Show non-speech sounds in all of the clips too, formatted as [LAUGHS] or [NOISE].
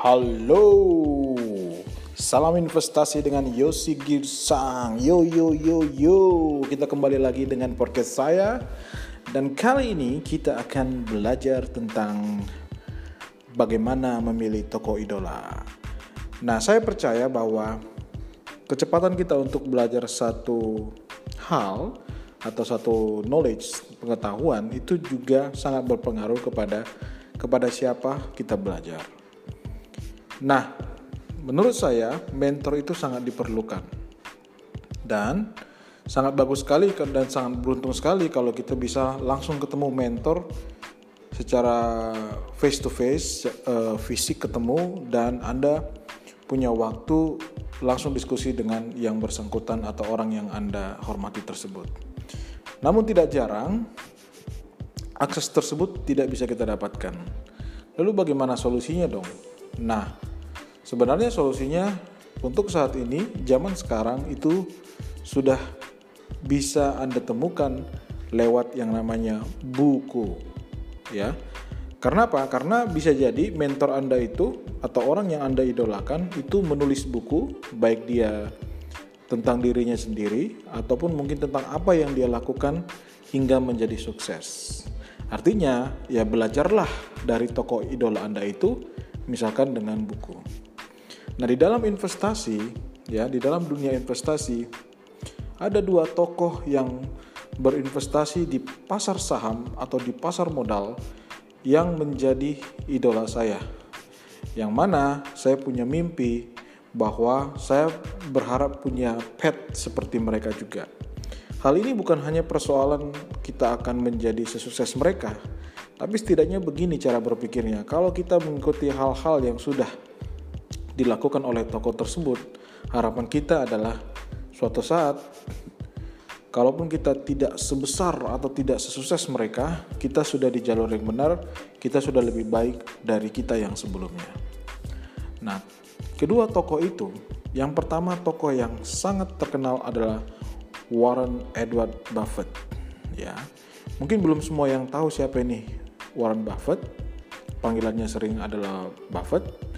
Halo, salam investasi dengan Yosi Girsang. Yo yo yo yo, kita kembali lagi dengan podcast saya. Dan kali ini kita akan belajar tentang bagaimana memilih toko idola. Nah, saya percaya bahwa kecepatan kita untuk belajar satu hal atau satu knowledge pengetahuan itu juga sangat berpengaruh kepada kepada siapa kita belajar. Nah, menurut saya mentor itu sangat diperlukan. Dan sangat bagus sekali dan sangat beruntung sekali kalau kita bisa langsung ketemu mentor secara face to face, fisik ketemu dan Anda punya waktu langsung diskusi dengan yang bersangkutan atau orang yang Anda hormati tersebut. Namun tidak jarang akses tersebut tidak bisa kita dapatkan. Lalu bagaimana solusinya dong? Nah, Sebenarnya solusinya untuk saat ini zaman sekarang itu sudah bisa Anda temukan lewat yang namanya buku. Ya. Karena apa? Karena bisa jadi mentor Anda itu atau orang yang Anda idolakan itu menulis buku baik dia tentang dirinya sendiri ataupun mungkin tentang apa yang dia lakukan hingga menjadi sukses. Artinya, ya belajarlah dari tokoh idola Anda itu misalkan dengan buku. Nah, di dalam investasi, ya, di dalam dunia investasi ada dua tokoh yang berinvestasi di pasar saham atau di pasar modal yang menjadi idola saya. Yang mana saya punya mimpi bahwa saya berharap punya pet seperti mereka juga. Hal ini bukan hanya persoalan kita akan menjadi sesukses mereka, tapi setidaknya begini cara berpikirnya. Kalau kita mengikuti hal-hal yang sudah dilakukan oleh tokoh tersebut, harapan kita adalah suatu saat kalaupun kita tidak sebesar atau tidak sesukses mereka, kita sudah di jalur yang benar, kita sudah lebih baik dari kita yang sebelumnya. Nah, kedua tokoh itu, yang pertama tokoh yang sangat terkenal adalah Warren Edward Buffett. Ya, mungkin belum semua yang tahu siapa ini Warren Buffett. Panggilannya sering adalah Buffett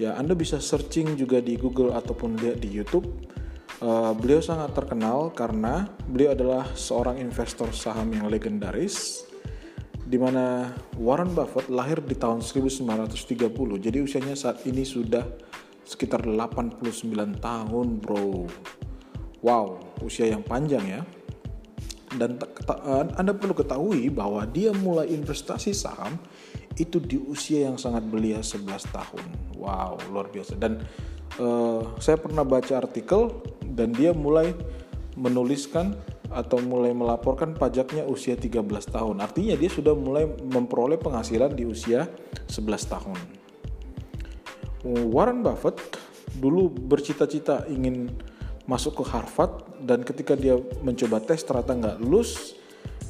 ya Anda bisa searching juga di Google ataupun lihat di YouTube. Uh, beliau sangat terkenal karena beliau adalah seorang investor saham yang legendaris di mana Warren Buffett lahir di tahun 1930 jadi usianya saat ini sudah sekitar 89 tahun bro. Wow usia yang panjang ya. Dan Anda perlu ketahui bahwa dia mulai investasi saham itu di usia yang sangat belia 11 tahun. Wow, luar biasa. Dan uh, saya pernah baca artikel dan dia mulai menuliskan atau mulai melaporkan pajaknya usia 13 tahun. Artinya dia sudah mulai memperoleh penghasilan di usia 11 tahun. Warren Buffett dulu bercita-cita ingin masuk ke Harvard dan ketika dia mencoba tes ternyata nggak lulus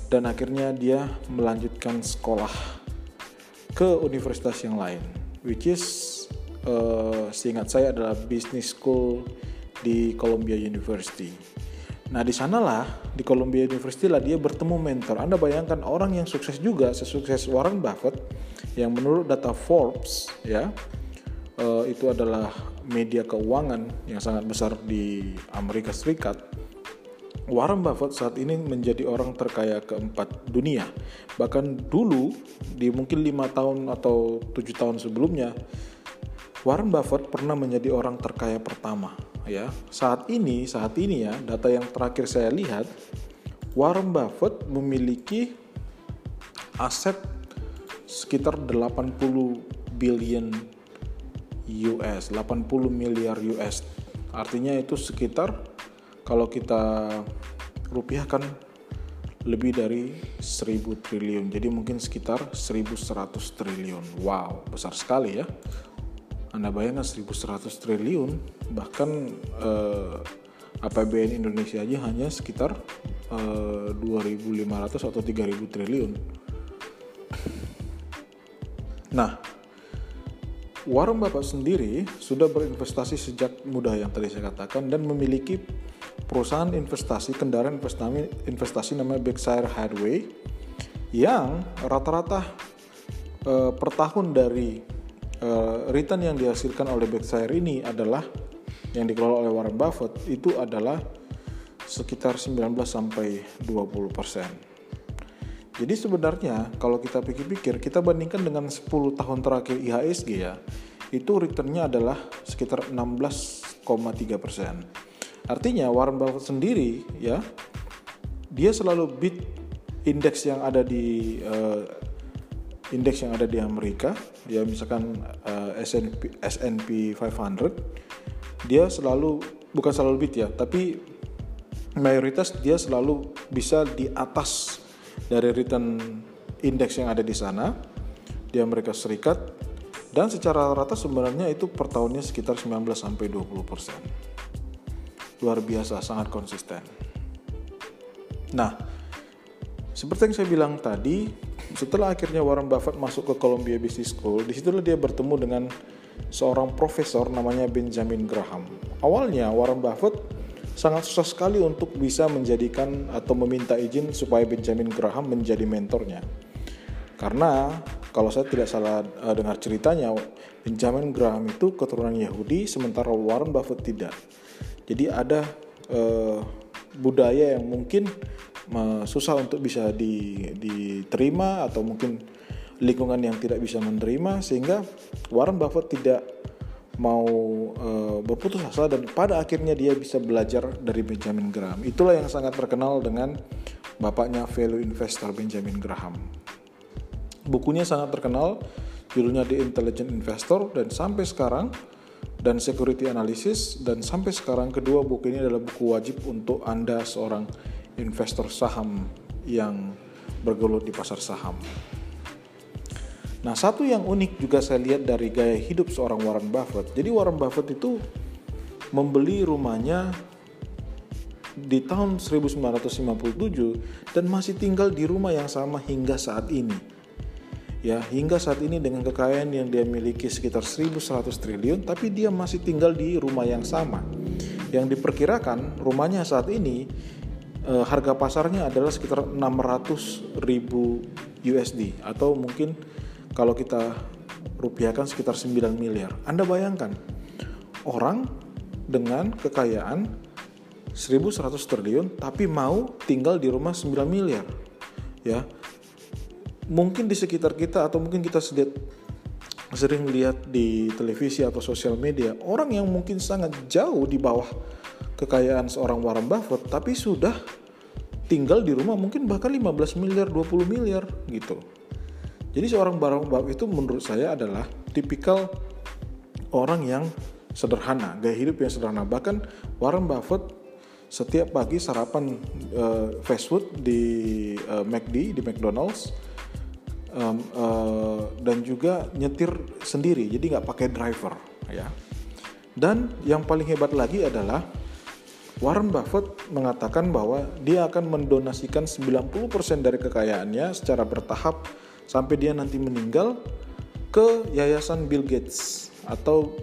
dan akhirnya dia melanjutkan sekolah ke universitas yang lain, which is uh, seingat saya adalah business school di Columbia University. Nah di sanalah di Columbia University lah dia bertemu mentor. Anda bayangkan orang yang sukses juga, sesukses Warren Buffett, yang menurut data Forbes ya uh, itu adalah media keuangan yang sangat besar di Amerika Serikat Warren Buffett saat ini menjadi orang terkaya keempat dunia. Bahkan dulu di mungkin lima tahun atau tujuh tahun sebelumnya, Warren Buffett pernah menjadi orang terkaya pertama. Ya, saat ini saat ini ya data yang terakhir saya lihat, Warren Buffett memiliki aset sekitar 80 billion US, 80 miliar US. Artinya itu sekitar kalau kita rupiahkan lebih dari 1000 triliun. Jadi mungkin sekitar 1100 triliun. Wow besar sekali ya. Anda bayangkan 1100 triliun bahkan eh, APBN Indonesia aja hanya sekitar eh, 2500 atau 3000 triliun. Nah Warren Buffett sendiri sudah berinvestasi sejak muda yang tadi saya katakan dan memiliki perusahaan investasi kendaraan investasi investasi namanya Berkshire Hathaway yang rata-rata e, per tahun dari uh, return yang dihasilkan oleh Berkshire ini adalah yang dikelola oleh Warren Buffett itu adalah sekitar 19 sampai 20 persen. Jadi sebenarnya kalau kita pikir-pikir kita bandingkan dengan 10 tahun terakhir IHSG ya itu returnnya adalah sekitar 16,3 persen. Artinya Warren Buffett sendiri ya dia selalu beat indeks yang ada di uh, indeks yang ada di Amerika. Ya misalkan uh, S&P S&P 500 dia selalu bukan selalu beat ya tapi mayoritas dia selalu bisa di atas dari return indeks yang ada di sana di Amerika Serikat. Dan secara rata sebenarnya itu per tahunnya sekitar 19 sampai 20 persen luar biasa sangat konsisten nah seperti yang saya bilang tadi setelah akhirnya Warren Buffett masuk ke Columbia Business School, di situlah dia bertemu dengan seorang profesor namanya Benjamin Graham. Awalnya Warren Buffett sangat susah sekali untuk bisa menjadikan atau meminta izin supaya Benjamin Graham menjadi mentornya. Karena kalau saya tidak salah uh, dengar ceritanya, Benjamin Graham itu keturunan Yahudi, sementara Warren Buffett tidak. Jadi ada uh, budaya yang mungkin susah untuk bisa di, diterima atau mungkin lingkungan yang tidak bisa menerima sehingga Warren Buffett tidak mau uh, berputus asa dan pada akhirnya dia bisa belajar dari Benjamin Graham. Itulah yang sangat terkenal dengan bapaknya value investor Benjamin Graham. Bukunya sangat terkenal, judulnya The Intelligent Investor dan sampai sekarang dan Security Analysis dan sampai sekarang kedua buku ini adalah buku wajib untuk Anda seorang investor saham yang bergelut di pasar saham. Nah, satu yang unik juga saya lihat dari gaya hidup seorang Warren Buffett. Jadi Warren Buffett itu membeli rumahnya di tahun 1957 dan masih tinggal di rumah yang sama hingga saat ini. Ya, hingga saat ini dengan kekayaan yang dia miliki sekitar 1100 triliun, tapi dia masih tinggal di rumah yang sama. Yang diperkirakan rumahnya saat ini e, harga pasarnya adalah sekitar 600 ribu USD atau mungkin kalau kita rupiahkan sekitar 9 miliar. Anda bayangkan orang dengan kekayaan 1100 triliun tapi mau tinggal di rumah 9 miliar. Ya. Mungkin di sekitar kita atau mungkin kita sedih sering lihat di televisi atau sosial media orang yang mungkin sangat jauh di bawah kekayaan seorang Warren Buffett tapi sudah tinggal di rumah mungkin bahkan 15 miliar 20 miliar gitu. Jadi seorang Warren Buffett itu menurut saya adalah tipikal orang yang sederhana gaya hidup yang sederhana. Bahkan Warren Buffett setiap pagi sarapan uh, fast food di uh, McD di McDonald's um, uh, dan juga nyetir sendiri jadi nggak pakai driver ya dan yang paling hebat lagi adalah Warren Buffett mengatakan bahwa dia akan mendonasikan 90% dari kekayaannya secara bertahap sampai dia nanti meninggal ke yayasan Bill Gates atau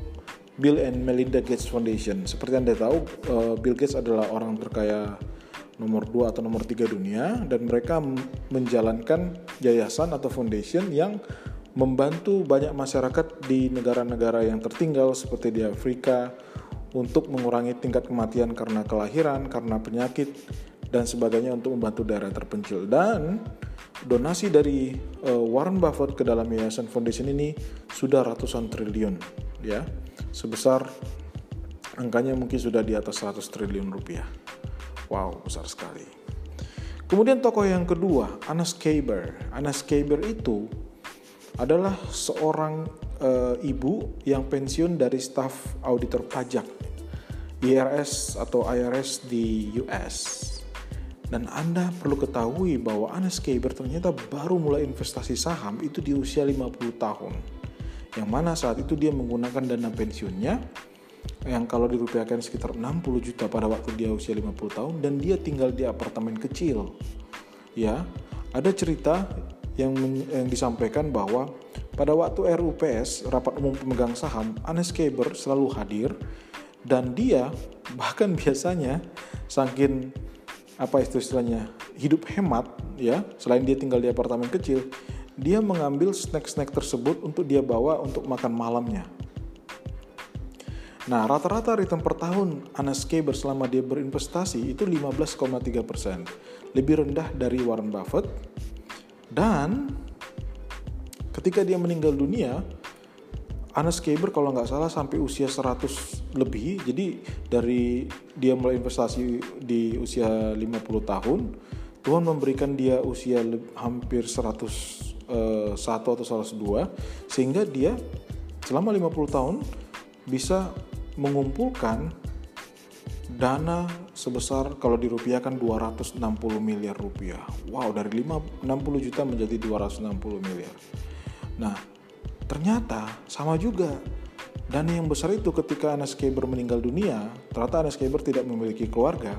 Bill and Melinda Gates Foundation. Seperti Anda tahu, eh, Bill Gates adalah orang terkaya nomor 2 atau nomor 3 dunia dan mereka menjalankan yayasan atau foundation yang membantu banyak masyarakat di negara-negara yang tertinggal seperti di Afrika, untuk mengurangi tingkat kematian karena kelahiran, karena penyakit, dan sebagainya untuk membantu daerah terpencil. Dan donasi dari uh, Warren Buffett ke dalam Yayasan Foundation ini sudah ratusan triliun, ya, sebesar angkanya mungkin sudah di atas 100 triliun rupiah. Wow, besar sekali. Kemudian tokoh yang kedua, Anas Kaber. Anas Kaber itu adalah seorang uh, ibu yang pensiun dari staf auditor pajak IRS atau IRS di US. Dan Anda perlu ketahui bahwa Anas Kaber ternyata baru mulai investasi saham itu di usia 50 tahun. Yang mana saat itu dia menggunakan dana pensiunnya yang kalau dirupiahkan sekitar 60 juta pada waktu dia usia 50 tahun dan dia tinggal di apartemen kecil. Ya, ada cerita yang, yang disampaikan bahwa pada waktu RUPS, Rapat Umum Pemegang Saham, Anes Kaber selalu hadir dan dia [LAUGHS] bahkan biasanya saking apa istilahnya hidup hemat ya selain dia tinggal di apartemen kecil dia mengambil snack-snack tersebut untuk dia bawa untuk makan malamnya. Nah, rata-rata return per tahun Anaske selama dia berinvestasi itu 15,3 persen, lebih rendah dari Warren Buffett. Dan ketika dia meninggal dunia, Anas Keber kalau nggak salah sampai usia 100 lebih, jadi dari dia mulai investasi di usia 50 tahun, Tuhan memberikan dia usia hampir 101 eh, atau 102, sehingga dia selama 50 tahun bisa mengumpulkan dana sebesar kalau dirupiahkan 260 miliar rupiah. Wow, dari 5, 60 juta menjadi 260 miliar. Nah, ternyata sama juga. Dana yang besar itu ketika Anas Keber meninggal dunia, ternyata Anas Keber tidak memiliki keluarga,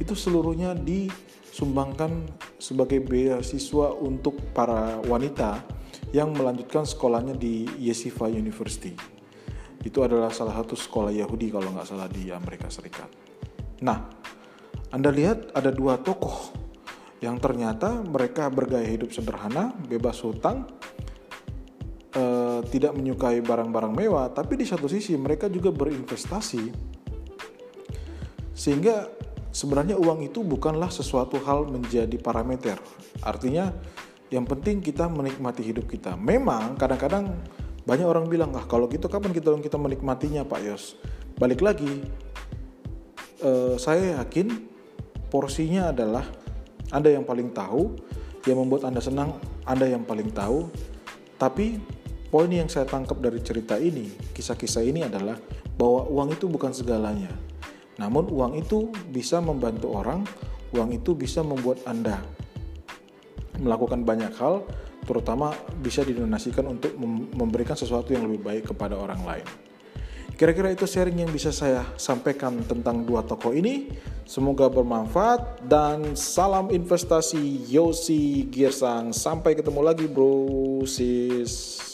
itu seluruhnya disumbangkan sebagai beasiswa untuk para wanita yang melanjutkan sekolahnya di Yeshiva University. Itu adalah salah satu sekolah Yahudi kalau nggak salah di Amerika Serikat. Nah, Anda lihat ada dua tokoh yang ternyata mereka bergaya hidup sederhana, bebas hutang, eh, tidak menyukai barang-barang mewah, tapi di satu sisi mereka juga berinvestasi, sehingga sebenarnya uang itu bukanlah sesuatu hal menjadi parameter. Artinya, yang penting kita menikmati hidup kita. Memang kadang-kadang banyak orang bilang, ah kalau gitu kapan kita kita menikmatinya Pak Yos? Balik lagi, eh, saya yakin porsinya adalah Anda yang paling tahu, yang membuat Anda senang, Anda yang paling tahu. Tapi poin yang saya tangkap dari cerita ini, kisah-kisah ini adalah bahwa uang itu bukan segalanya. Namun uang itu bisa membantu orang, uang itu bisa membuat Anda melakukan banyak hal terutama bisa didonasikan untuk memberikan sesuatu yang lebih baik kepada orang lain. Kira-kira itu sharing yang bisa saya sampaikan tentang dua toko ini. Semoga bermanfaat dan salam investasi Yosi Girsang. Sampai ketemu lagi bro, sis.